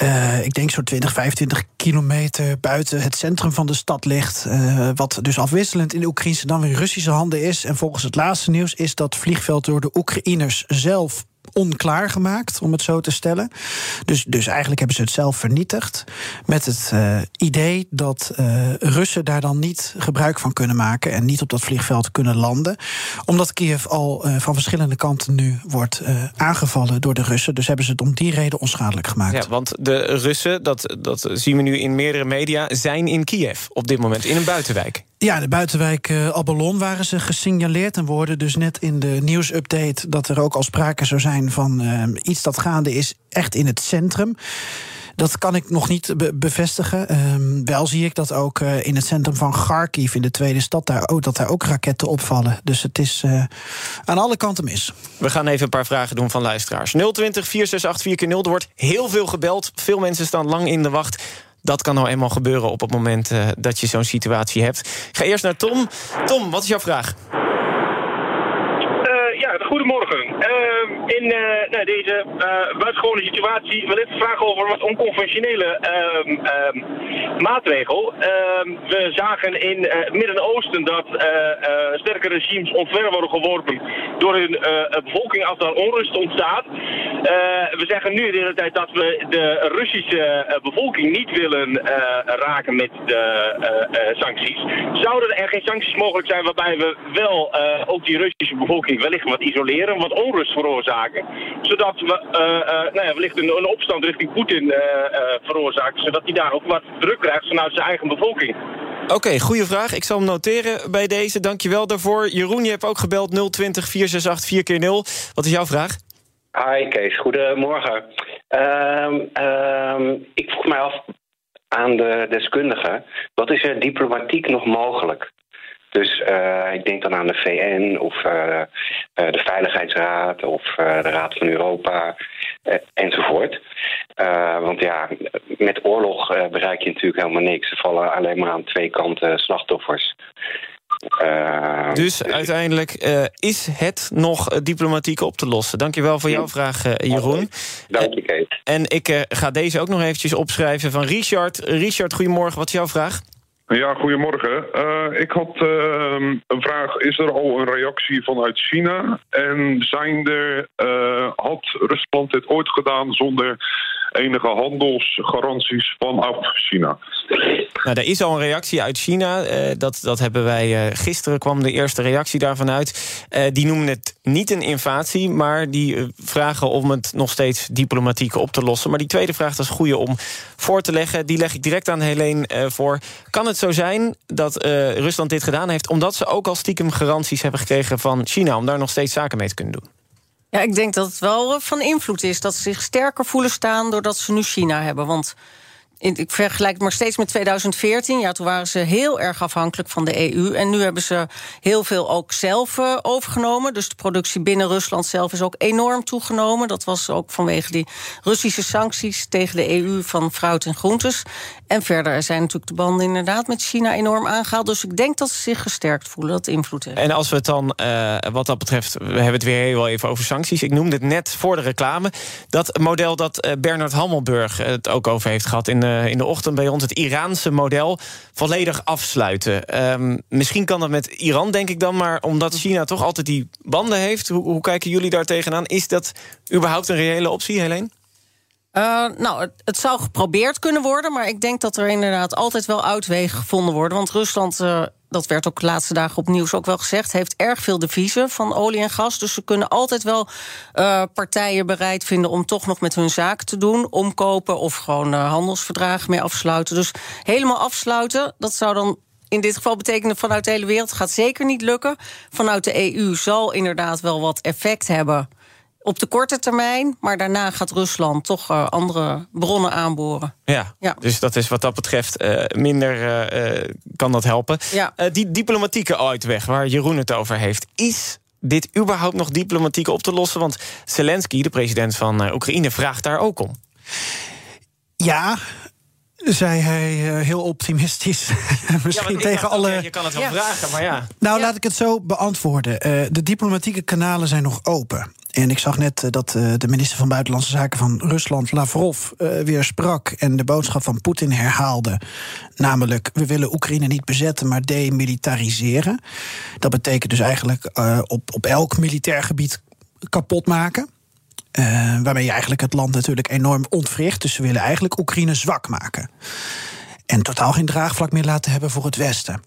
ik denk zo'n 20, 25 kilometer buiten het centrum van de stad ligt. wat dus afwisselend in de Oekraïnse dan weer Russische handen is. En volgens het laatste nieuws is dat vliegveld door de Oekraïners zelf onklaar gemaakt, om het zo te stellen. Dus, dus eigenlijk hebben ze het zelf vernietigd. Met het eh, idee dat eh, Russen daar dan niet gebruik van kunnen maken en niet op dat vliegveld kunnen landen. Omdat Kiev al eh, van verschillende kanten nu wordt aangevallen door de Russen. Dus hebben ze het om die reden onschadelijk gemaakt. Ja, want de Russen, dat, dat zien we nu in meerdere media, zijn in Kiev op dit moment, in een buitenwijk. Ja, de buitenwijk uh, Abalon waren ze gesignaleerd. En we hoorden dus net in de nieuwsupdate dat er ook al sprake zou zijn van uh, iets dat gaande is echt in het centrum. Dat kan ik nog niet be bevestigen. Um, wel zie ik dat ook uh, in het centrum van Kharkiv, in de tweede stad, daar ook, dat daar ook raketten opvallen. Dus het is uh, aan alle kanten mis. We gaan even een paar vragen doen van luisteraars. 020 468 4x0. Er wordt heel veel gebeld. Veel mensen staan lang in de wacht. Dat kan nou eenmaal gebeuren op het moment uh, dat je zo'n situatie hebt. Ik ga eerst naar Tom. Tom, wat is jouw vraag? Uh, goedemorgen. Uh, in nou, deze buitengewone situatie wil ik vragen over wat onconventionele ehm, maatregel. Ehm, we zagen in het Midden-Oosten dat uh, sterke regimes ontver worden geworpen door hun bevolking als daar onrust ontstaat. we zeggen nu de hele tijd dat we de Russische bevolking niet willen raken met de sancties. Zouden er geen sancties mogelijk zijn waarbij we wel ook die Russische bevolking wellicht wat isoleren, wat onrust veroorzaken, zodat we uh, nou ja, wellicht een, een opstand richting Poetin uh, veroorzaken, zodat hij daar ook wat druk krijgt vanuit zijn eigen bevolking. Oké, okay, goede vraag. Ik zal hem noteren bij deze. Dankjewel daarvoor. Jeroen, je hebt ook gebeld 020 468 4x0. Wat is jouw vraag? Hi Kees, goedemorgen. Um, um, ik vroeg mij af aan de deskundigen, wat is er diplomatiek nog mogelijk? Dus uh, ik denk dan aan de VN of uh, uh, de Veiligheidsraad of de Raad van Europa enzovoort. want ja, met oorlog bereik je natuurlijk helemaal niks. Er vallen alleen maar aan twee kanten slachtoffers. dus uiteindelijk is het nog diplomatiek op te lossen. Dankjewel voor jouw vraag, Jeroen. Dank je, Kees. En ik ga deze ook nog eventjes opschrijven van Richard. Richard, goedemorgen. Wat is jouw vraag? Ja, goedemorgen. Uh, ik had uh, een vraag. Is er al een reactie vanuit China? En zijn er, uh, had Rusland dit ooit gedaan zonder enige handelsgaranties vanaf China? Nou, er is al een reactie uit China. Uh, dat, dat hebben wij uh, gisteren kwam de eerste reactie daarvan uit. Uh, die noemen het niet een invasie, maar die vragen om het nog steeds diplomatiek op te lossen. Maar die tweede vraag, dat is goede om voor te leggen. Die leg ik direct aan Helene voor. Kan het zo zijn dat Rusland dit gedaan heeft omdat ze ook al stiekem garanties hebben gekregen van China om daar nog steeds zaken mee te kunnen doen? Ja, ik denk dat het wel van invloed is dat ze zich sterker voelen staan doordat ze nu China hebben. Want ik vergelijk het maar steeds met 2014. Ja, toen waren ze heel erg afhankelijk van de EU. En nu hebben ze heel veel ook zelf uh, overgenomen. Dus de productie binnen Rusland zelf is ook enorm toegenomen. Dat was ook vanwege die Russische sancties tegen de EU van fruit en groentes. En verder zijn natuurlijk de banden inderdaad met China enorm aangehaald. Dus ik denk dat ze zich gesterkt voelen, dat invloed heeft. En als we het dan, uh, wat dat betreft, we hebben het weer heel even over sancties. Ik noemde het net voor de reclame. Dat model dat uh, Bernard Hammelburg het ook over heeft gehad in uh, in de ochtend bij ons... het Iraanse model volledig afsluiten. Um, misschien kan dat met Iran, denk ik dan... maar omdat China toch altijd die banden heeft... hoe, hoe kijken jullie daar tegenaan? Is dat überhaupt een reële optie, Helene? Uh, nou, het, zou geprobeerd kunnen worden, maar ik denk dat er inderdaad altijd wel uitwegen gevonden worden. Want Rusland uh, dat werd ook de laatste dagen op nieuws ook wel gezegd, heeft erg veel deviezen van olie en gas. Dus ze kunnen altijd wel uh, partijen bereid vinden om toch nog met hun zaken te doen, omkopen of gewoon uh, handelsverdragen mee afsluiten. Dus helemaal afsluiten, dat zou dan in dit geval betekenen vanuit de hele wereld gaat zeker niet lukken. Vanuit de EU zal inderdaad wel wat effect hebben op de korte termijn. Maar daarna gaat Rusland toch uh, andere bronnen aanboren. Ja, ja, dus dat is wat dat betreft uh, minder uh, kan dat helpen. Ja. die diplomatieke uitweg waar Jeroen het over heeft... is dit überhaupt nog diplomatiek op te lossen? Want Zelensky, de president van Oekraïne, vraagt daar ook om. Ja, zei hij heel optimistisch. Misschien ja, tegen alle. je kan het wel ja. vragen, maar ja. Nou, laat ik het zo beantwoorden. Uh, de diplomatieke kanalen zijn nog open. En ik zag net dat de minister van Buitenlandse Zaken van Rusland, Lavrov, weer sprak en de boodschap van Poetin herhaalde. Namelijk, we willen Oekraïne niet bezetten, maar demilitariseren. Dat betekent dus eigenlijk op, op elk militair gebied kapot maken. Uh, waarmee je eigenlijk het land natuurlijk enorm ontwricht. Dus ze willen eigenlijk Oekraïne zwak maken. En totaal geen draagvlak meer laten hebben voor het Westen.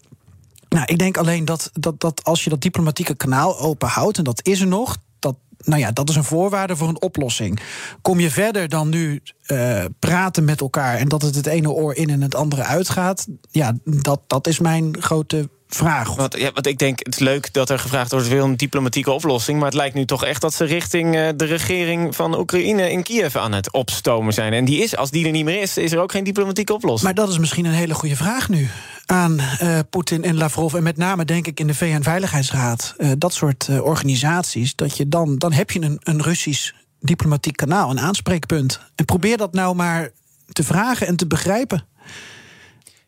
Nou, ik denk alleen dat, dat, dat als je dat diplomatieke kanaal open houdt, en dat is er nog, dat, nou ja, dat is een voorwaarde voor een oplossing. Kom je verder dan nu uh, praten met elkaar en dat het het ene oor in en het andere uitgaat, ja, dat, dat is mijn grote vraag. Want, ja, want ik denk, het is leuk dat er gevraagd wordt... wil een diplomatieke oplossing... maar het lijkt nu toch echt dat ze richting uh, de regering van Oekraïne... in Kiev aan het opstomen zijn. En die is, als die er niet meer is, is er ook geen diplomatieke oplossing. Maar dat is misschien een hele goede vraag nu aan uh, Poetin en Lavrov... en met name denk ik in de VN-veiligheidsraad. Uh, dat soort organisaties, dat je dan, dan heb je een, een Russisch diplomatiek kanaal... een aanspreekpunt. En probeer dat nou maar te vragen en te begrijpen.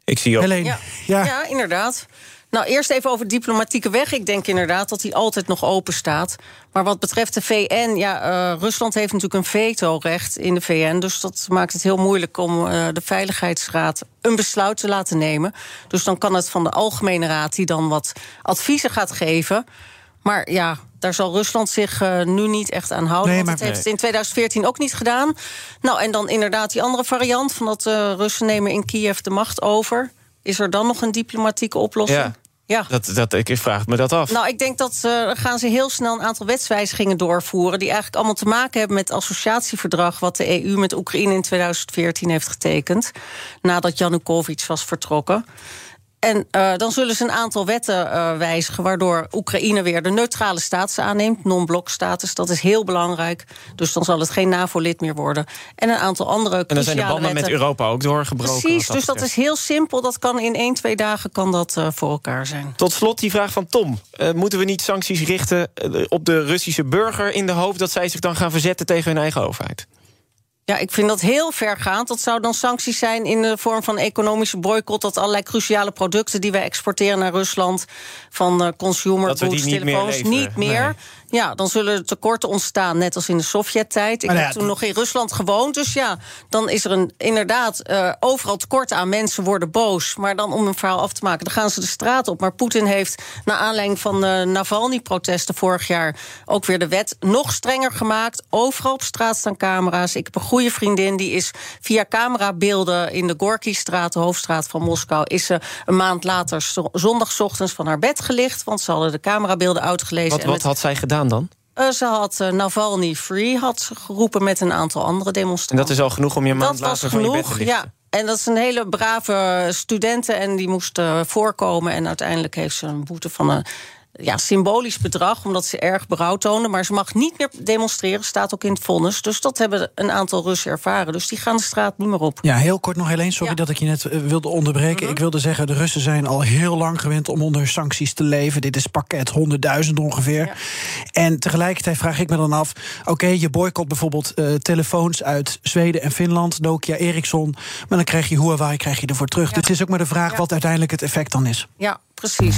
Ik zie ook. Helene, ja. Ja. ja, inderdaad. Nou, eerst even over diplomatieke weg. Ik denk inderdaad dat die altijd nog open staat. Maar wat betreft de VN, ja, uh, Rusland heeft natuurlijk een vetorecht in de VN. Dus dat maakt het heel moeilijk om uh, de Veiligheidsraad een besluit te laten nemen. Dus dan kan het van de Algemene Raad, die dan wat adviezen gaat geven. Maar ja, daar zal Rusland zich uh, nu niet echt aan houden. Nee, want het heeft het in 2014 ook niet gedaan. Nou, en dan inderdaad die andere variant van dat Russen nemen in Kiev de macht over. Is er dan nog een diplomatieke oplossing? Ja. Ja. Dat, dat, ik vraag me dat af. Nou, ik denk dat uh, gaan ze heel snel een aantal wetswijzigingen doorvoeren... die eigenlijk allemaal te maken hebben met het associatieverdrag... wat de EU met Oekraïne in 2014 heeft getekend... nadat Janukovic was vertrokken. En uh, dan zullen ze een aantal wetten uh, wijzigen... waardoor Oekraïne weer de neutrale status aanneemt. Non-blok-status, dat is heel belangrijk. Dus dan zal het geen NAVO-lid meer worden. En een aantal andere En dan zijn de banden wetten. met Europa ook doorgebroken. Precies, dus dat is heel simpel. Dat kan in één, twee dagen kan dat uh, voor elkaar zijn. Tot slot die vraag van Tom. moeten we niet sancties richten op de Russische burger... in de hoop dat zij zich dan gaan verzetten tegen hun eigen overheid? Ja, ik vind dat heel vergaand. Dat zou dan sancties zijn in de vorm van economische boycott... dat allerlei cruciale producten die wij exporteren naar Rusland... van uh, consumer goods, telefoons, niet meer... Ja, dan zullen er tekorten ontstaan, net als in de Sovjet-tijd. Ik ja, heb toen nog in Rusland gewoond, dus ja... dan is er een, inderdaad uh, overal tekort aan. Mensen worden boos, maar dan om een verhaal af te maken... dan gaan ze de straat op. Maar Poetin heeft, naar aanleiding van de Navalny-protesten vorig jaar... ook weer de wet nog strenger gemaakt. Overal op straat staan camera's. Ik heb een goede vriendin. Die is via camerabeelden in de Gorky-straat, de hoofdstraat van Moskou... is ze een maand later zo- zondagochtends van haar bed gelicht... want ze hadden de camerabeelden uitgelezen. Wat, en wat had zij gedaan dan? eh, ze had eh, Navalny Free had ze geroepen met een aantal andere En demonstranten. dat is al genoeg om je maand Dat was later van je bed te genoeg, ja. En dat is een hele brave studenten en die moest voorkomen. En uiteindelijk heeft ze een boete van een ja, symbolisch bedrag... omdat ze erg berouw toonde. Maar ze mag niet meer demonstreren, staat ook in het vonnis. Dus dat hebben een aantal Russen ervaren. Dus die gaan de straat niet meer op. Ja, heel kort nog Helene. Sorry dat ik je net eh, wilde onderbreken. Mhm. Ik wilde zeggen, de Russen zijn al heel lang gewend om onder sancties te leven. Dit is pakket 100.000 ongeveer. En tegelijkertijd vraag ik me dan af... oké, je boycott bijvoorbeeld eh, telefoons uit Zweden en Finland... Nokia, Ericsson, maar dan krijg je Huawei krijg je ervoor terug. Dus het is ook maar de vraag wat uiteindelijk het effect dan is. Ja, precies.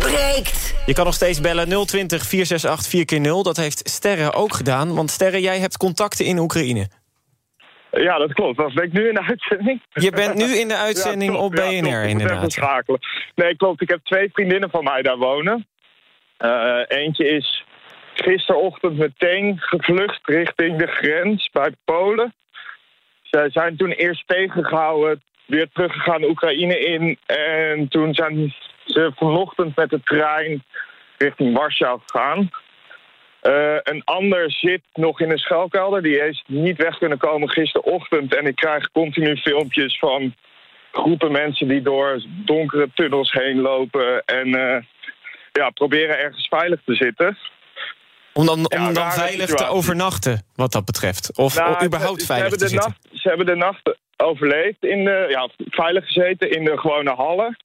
breekt. Je kan nog steeds bellen 020 468 4x0. Dat heeft Sterre ook gedaan. Want Sterre, jij hebt contacten in Oekraïne. Ja, dat klopt. Was ben ik nu in de uitzending? Je bent nu in de uitzending op Ja. BNR, Ik moet even inderdaad. schakelen. Nee, klopt. Ik heb twee vriendinnen van mij daar wonen. Eh, eentje is gisterochtend meteen gevlucht richting de grens bij Polen. Zij zijn toen eerst tegengehouden, weer teruggegaan Oekraïne in. En toen zijn ze vanochtend met de trein richting Warschau gegaan. Eh, een ander zit nog in een schuilkelder. Die is niet weg kunnen komen gisterochtend. En ik krijg continu filmpjes van groepen mensen die door donkere tunnels heen lopen. En eh, ja, proberen ergens veilig te zitten. Om dan, om dan veilig te overnachten, wat dat betreft. Of Nou, überhaupt ze, veilig ze te hebben de zitten. nacht, Ze hebben de nacht overleefd, in de, ja, veilig gezeten in de gewone hallen.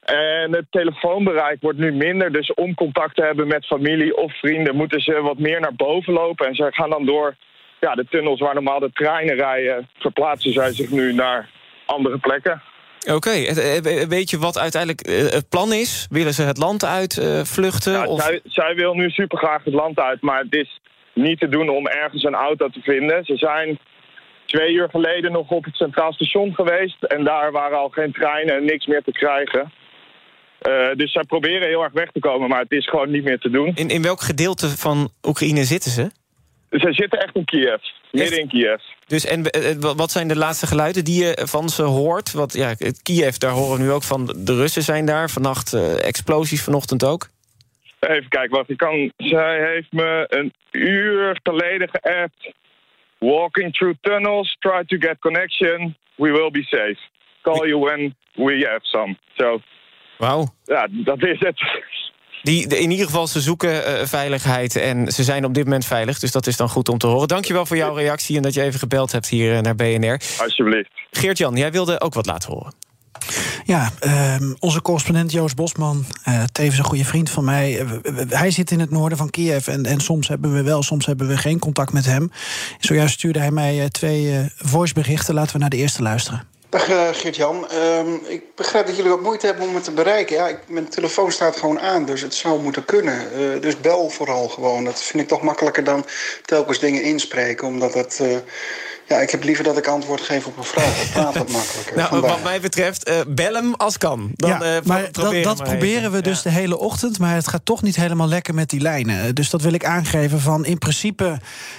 En het telefoonbereik wordt nu minder. Dus om contact te hebben met familie of vrienden... moeten ze wat meer naar boven lopen. En zij gaan dan door ja, de tunnels waar normaal de treinen rijden... verplaatsen zij zich nu naar andere plekken. Oké, eh, eh, weet je wat uiteindelijk eh, het plan is? Willen ze het land uit vluchten? Ja, of... zij, zij wil nu super graag het land uit, maar het is niet te doen om ergens een auto te vinden. Ze zijn twee uur geleden nog op het Centraal Station geweest en daar waren al geen treinen en niks meer te krijgen. Eh, dus zij proberen heel erg weg te komen, maar het is gewoon niet meer te doen. In, in welk gedeelte van Oekraïne zitten ze? Ze zitten echt in Kiev, midden in Kiev. Dus en eh, eh, wat zijn de laatste geluiden die je van ze hoort? Want ja, het Kiev, daar horen we nu ook van. De Russen zijn daar. Vannacht explosies, vanochtend ook. Even kijken wat ik kan. Zij heeft me een uur geleden geappt. Walking through tunnels, try to get connection. We will be safe. Call you when we have some. So, Wauw. ja, dat is het. Die, de- in ieder geval, ze zoeken eh, veiligheid en ze zijn op dit moment veilig. Dus dat is dan goed om te horen. Dankjewel voor jouw reactie en dat je even gebeld hebt hier eh, naar BNR. Alsjeblieft. Geert-Jan, jij wilde ook wat laten horen. Ja, ehm, onze correspondent Joost Bosman, eh, tevens een goede vriend van mij. hij zit in het noorden van Kiev en, en soms hebben we wel, soms hebben we geen contact met hem. Zojuist stuurde hij mij twee eh, voiceberichten. Laten we naar de eerste luisteren. Dag eh, Geert-Jan. Ehm, ik begrijp dat jullie wat moeite hebben om me te bereiken. Ja, mijn telefoon staat gewoon aan, dus het zou moeten kunnen. Eh, dus bel vooral gewoon. Dat vind ik toch makkelijker dan telkens dingen inspreken. Omdat het... ja, ik heb liever dat ik antwoord geef op een vraag. Dat praat wat makkelijker. Nou, Vandaar. wat mij betreft, eh, bel hem als kan. Dan, ja, eh, maar pro- dat, dat maar proberen even. we dus de hele ochtend. Maar het gaat toch niet helemaal lekker met die lijnen. Eh, Dus dat wil ik aangeven van in principe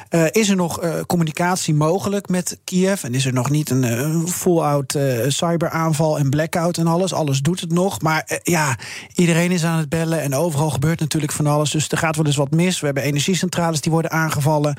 eh, is er nog eh, communicatie mogelijk met Kiev. En is er nog niet een, full-out eh, cyberaanval en blackout en alles. Alles doet het nog. Maar ja, iedereen is aan het bellen. En overal gebeurt natuurlijk van alles. Dus er gaat wel eens wat mis. We hebben energiecentrales die worden aangevallen.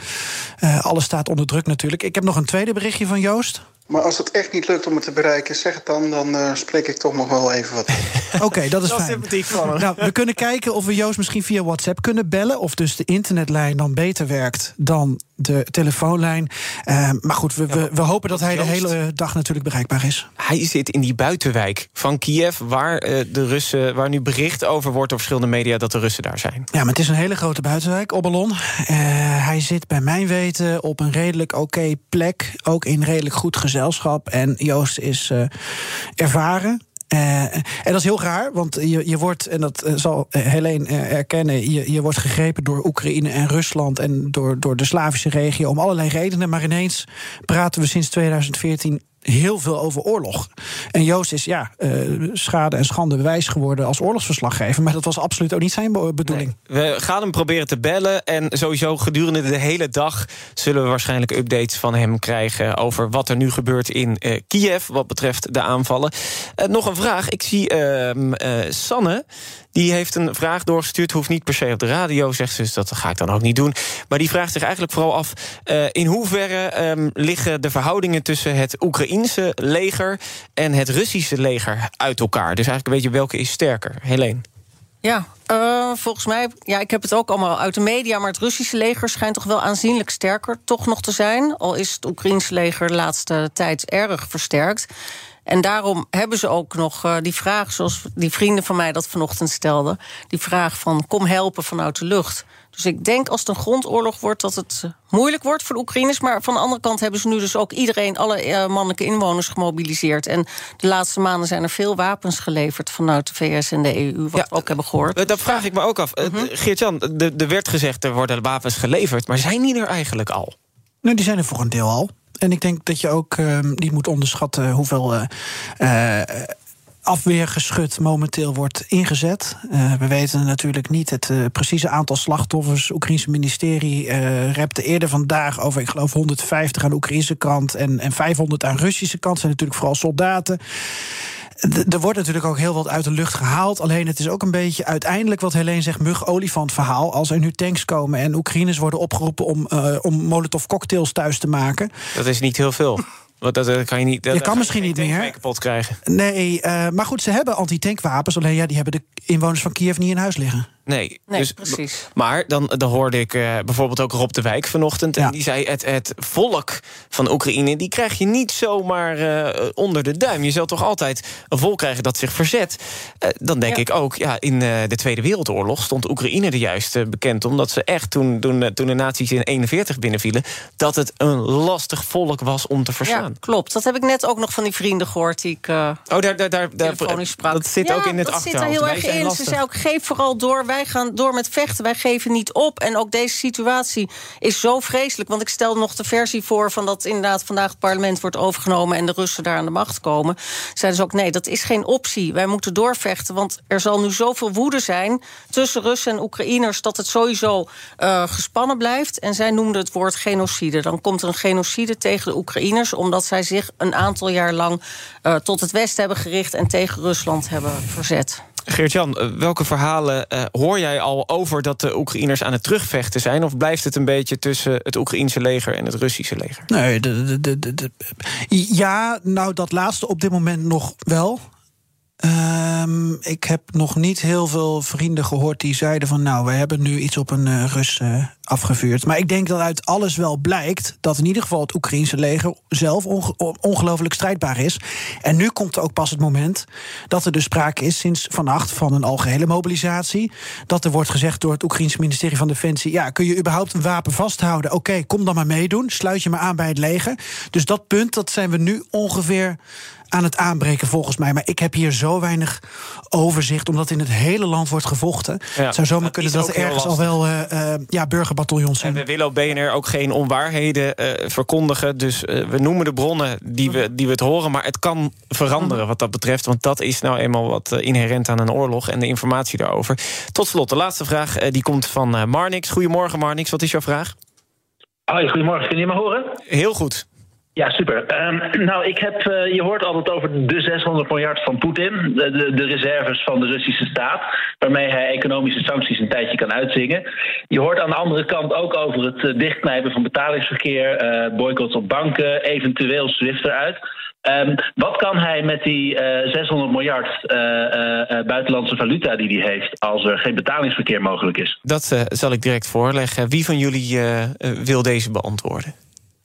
Eh, alles staat onder druk natuurlijk. Ik heb nog een tweede berichtje van Joost. Maar als het echt niet lukt om me te bereiken, zeg het dan. Dan eh, spreek ik toch nog wel even wat. Oké, dat is Dat is fijn. sympathiek van hem. Nou, we kunnen kijken of we Joost misschien via WhatsApp kunnen bellen. Of dus de internetlijn dan beter werkt dan de telefoonlijn. Eh, maar goed, we, we, we hopen dat hij de hele dag natuurlijk bereikbaar is. Hij zit in die buitenwijk van Kiev, waar, eh, de Russen, waar nu bericht over wordt op verschillende media dat de Russen daar zijn. Ja, maar het is een hele grote buitenwijk, Obbelon. Eh, hij zit bij mijn weten op een redelijk oké plek. Ook in redelijk goed gezelschap. En Joost is uh, ervaren. Uh, en dat is heel raar, want je, je wordt, en dat zal Helene erkennen, je, je wordt gegrepen door Oekraïne en Rusland en door, door de Slavische regio om allerlei redenen. Maar ineens praten we sinds 2014 heel veel over oorlog. En Joost is ja, uh, schade en schande bewijs geworden als oorlogsverslaggever. Maar dat was absoluut ook niet zijn bedoeling. we gaan hem proberen te bellen. En sowieso gedurende de hele dag zullen we waarschijnlijk updates van hem krijgen over wat er nu gebeurt in uh, Kiev. Wat betreft de aanvallen. Uh, nog een vraag. Ik zie ehm, Sanne. Die heeft een vraag doorgestuurd. Hoeft niet per se op de radio, zegt ze. Dus dat ga ik dan ook niet doen. Maar die vraagt zich eigenlijk vooral af... In hoeverre um, liggen de verhoudingen tussen het Oekraïense leger... en het Russische leger uit elkaar? Dus eigenlijk weet je welke is sterker. Helene. Ja, uh, volgens mij, ja, ik heb het ook allemaal uit de media... maar het Russische leger schijnt toch wel aanzienlijk sterker toch nog te zijn. Al is het Oekraïense leger de laatste tijd erg versterkt. En daarom hebben ze ook nog uh, die vraag, zoals die vrienden van mij dat vanochtend stelden... die vraag van kom helpen vanuit de lucht. Dus ik denk als het een grondoorlog wordt dat het uh, moeilijk wordt voor de Oekraïners. Maar van de andere kant hebben ze nu dus ook iedereen, alle uh, mannelijke inwoners gemobiliseerd. En de laatste maanden zijn er veel wapens geleverd vanuit de VS en de EU, wat ja, we ook hebben gehoord. Dat vraag ik me ook af. Mm -hmm. Geert-Jan, er werd gezegd er worden wapens geleverd, maar zijn die er eigenlijk al? Nou, die zijn er voor een deel al. En ik denk dat je ook uh, niet moet onderschatten hoeveel. Uh, afweergeschut momenteel wordt ingezet. Uh, we weten natuurlijk niet het precieze aantal slachtoffers. Het Oekraïnse ministerie uh, repte eerder vandaag over, ik geloof, 150 aan de Oekraïnse kant en, en 500 aan de Russische kant. zijn natuurlijk vooral soldaten. Er wordt natuurlijk ook heel wat uit de lucht gehaald. Alleen het is ook een beetje uiteindelijk wat Helene zegt... mug-olifant verhaal. Als er nu tanks komen en Oekraïners worden opgeroepen... om, uh, om molotov-cocktails thuis te maken. Dat is niet heel veel. Want dat kan je niet. Dat, je kan misschien niet meer. kapot krijgen. Nee, uh, maar goed, ze hebben antitankwapens. Alleen ja, die hebben de inwoners van Kiev niet in huis liggen. Nee, nee dus, precies. Maar dan, dan hoorde ik uh, bijvoorbeeld ook Rob de Wijk vanochtend. En die zei: het, het volk van Oekraïne. die krijg je niet zomaar uh, onder de duim. Je zult toch altijd een volk krijgen dat zich verzet. Uh, dan denk ja. ik ook: ja, in de Tweede Wereldoorlog stond Oekraïne er juist bekend. Omdat ze echt toen, toen, toen de nazi's in 41 binnenvielen. dat het een lastig volk was om te verslaan. Ja, klopt. Dat heb ik net ook nog van die vrienden gehoord. die ik. oh, daar, daar, daar, daar sprak. Dat zit ja, ook in het dat achterhoofd. zit er heel erg in. Lastig. Ze zei ook: geef vooral door wij gaan door met vechten. Wij geven niet op. En ook deze situatie is zo vreselijk. Want ik stel nog de versie voor van dat inderdaad vandaag het parlement wordt overgenomen en de Russen daar aan de macht komen. Zeiden ze ook: nee, dat is geen optie. Wij moeten doorvechten. Want er zal nu zoveel woede zijn tussen Russen en Oekraïners dat het sowieso uh, gespannen blijft. En zij noemden het woord genocide. Dan komt er een genocide tegen de Oekraïners, omdat zij zich een aantal jaar lang uh, tot het Westen hebben gericht en tegen Rusland hebben verzet. Geert-Jan, welke verhalen uh, hoor jij al over dat de Oekraïners aan het terugvechten zijn? Of blijft het een beetje tussen het Oekraïense leger en het Russische leger? Nee, de, de, de, ja, nou dat laatste op dit moment nog wel. Um, ik heb nog niet heel veel vrienden gehoord die zeiden van... nou, we hebben nu iets op een uh, Rus uh, afgevuurd. Maar ik denk dat uit alles wel blijkt... dat in ieder geval het Oekraïnse leger zelf onge ongelooflijk strijdbaar is. En nu komt ook pas het moment dat er dus sprake is... sinds vannacht van een algehele mobilisatie. Dat er wordt gezegd door het Oekraïense ministerie van Defensie... ja, kun je überhaupt een wapen vasthouden? Oké, kom dan maar meedoen. Sluit je maar aan bij het leger. Dus dat punt, dat zijn we nu ongeveer aan het aanbreken volgens mij. Maar ik heb hier zo weinig overzicht, omdat in het hele land wordt gevochten. Ja, het zou zomaar kunnen dat er ergens al wel uh, uh, ja, burgerbataljons zijn. En we willen op BNR ook geen onwaarheden uh, verkondigen. Dus we noemen de bronnen die we, die we het horen. Maar het kan veranderen wat dat betreft. Want dat is nou eenmaal wat inherent aan een oorlog en de informatie daarover. Tot slot, de laatste vraag die komt van Marnix. Goedemorgen Marnix, wat is jouw vraag? Hoi, goedemorgen. Kun je me horen? Heel goed. Ja, super. Um, nou, ik heb, uh, je hoort altijd over de 600 miljard van Poetin, de, de, reserves van de Russische staat, waarmee hij economische sancties een tijdje kan uitzingen. Je hoort aan de andere kant ook over het uh, dichtknijpen van betalingsverkeer, uh, boycotts op banken, eventueel SWIFT eruit. Um, wat kan hij met die 600 miljard buitenlandse valuta die hij heeft, als er geen betalingsverkeer mogelijk is? Dat zal ik direct voorleggen. Wie van jullie wil deze beantwoorden?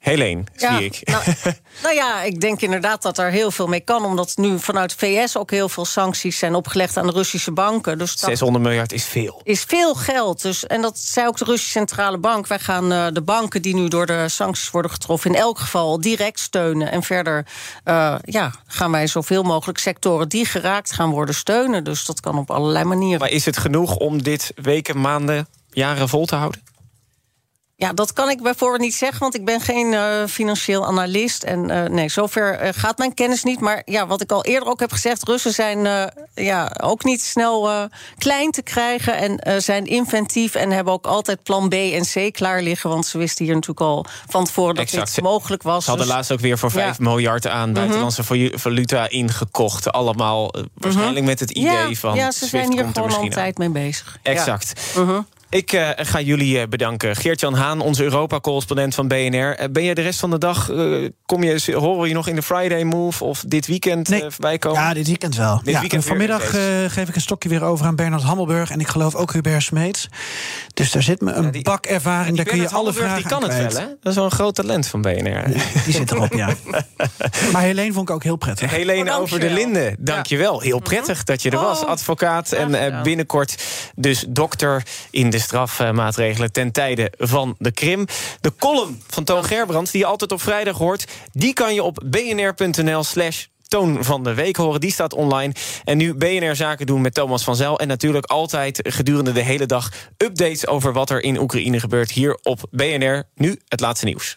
Helene, zie Ja, ik. Nou, nou ja, ik denk inderdaad dat er heel veel mee kan. Omdat nu vanuit VS ook heel veel sancties zijn opgelegd aan de Russische banken. Dus dat 600 miljard is veel. is veel geld. Dus, en dat zei ook de Russische Centrale Bank. Wij gaan eh, de banken die nu door de sancties worden getroffen... in elk geval direct steunen. En verder eh, ja, gaan wij zoveel mogelijk sectoren... die geraakt gaan worden steunen. Dus dat kan op allerlei manieren. Maar is het genoeg om dit weken, maanden, jaren vol te houden? Ja, dat kan ik bijvoorbeeld niet zeggen, want ik ben geen eh, financieel analist. En eh, nee, zover eh, gaat mijn kennis niet. Maar ja, wat ik al eerder ook heb gezegd, Russen zijn ja, ook niet snel klein te krijgen en zijn inventief en hebben ook altijd plan B en C klaar liggen. Want ze wisten hier natuurlijk al van tevoren dat Exact. dit mogelijk was. Ze hadden Dus- laatst ook weer voor 5 Ja. miljard aan buitenlandse valu- valuta ingekocht. Allemaal eh, waarschijnlijk met het idee Mhm. ja, van. Ja, ze Swift zijn hier er gewoon al een misschien aan. tijd mee bezig. Ja. Exact. Mhm. Ik eh, ga jullie eh, bedanken. Geert-Jan Haan, onze Europa-correspondent van BNR. Eh, ben je de rest van de dag, eh, kom je, horen we je nog in de Friday Move... of dit weekend eh, voorbij komen? Ja, dit weekend wel. Dit ja, weekend en vanmiddag eh, geef ik een stokje weer over aan Bernard Hammelburg. En ik geloof ook Hubert Smeets. Dus daar zit me een bak ervaring. Daar kun je alle Hammelburg, vragen Die kan het kwijt. wel, hè? Dat is wel een groot talent van BNR. Die zit erop, ja. Maar Helene vond ik ook heel prettig. Helene Oh, over de. Linden, dankjewel. Heel prettig dat je er was. Oh, Advocaat en eh, binnenkort dus dokter in de strafmaatregelen... ten tijde van de Krim. De column van Toon Gerbrands, die je altijd op vrijdag hoort... die kan je op bnr.nl slash Toon van de Week horen. Die staat online. En nu BNR Zaken doen met Thomas van Zel. En natuurlijk altijd gedurende de hele dag updates... over wat er in Oekraïne gebeurt hier op BNR. Nu het laatste nieuws.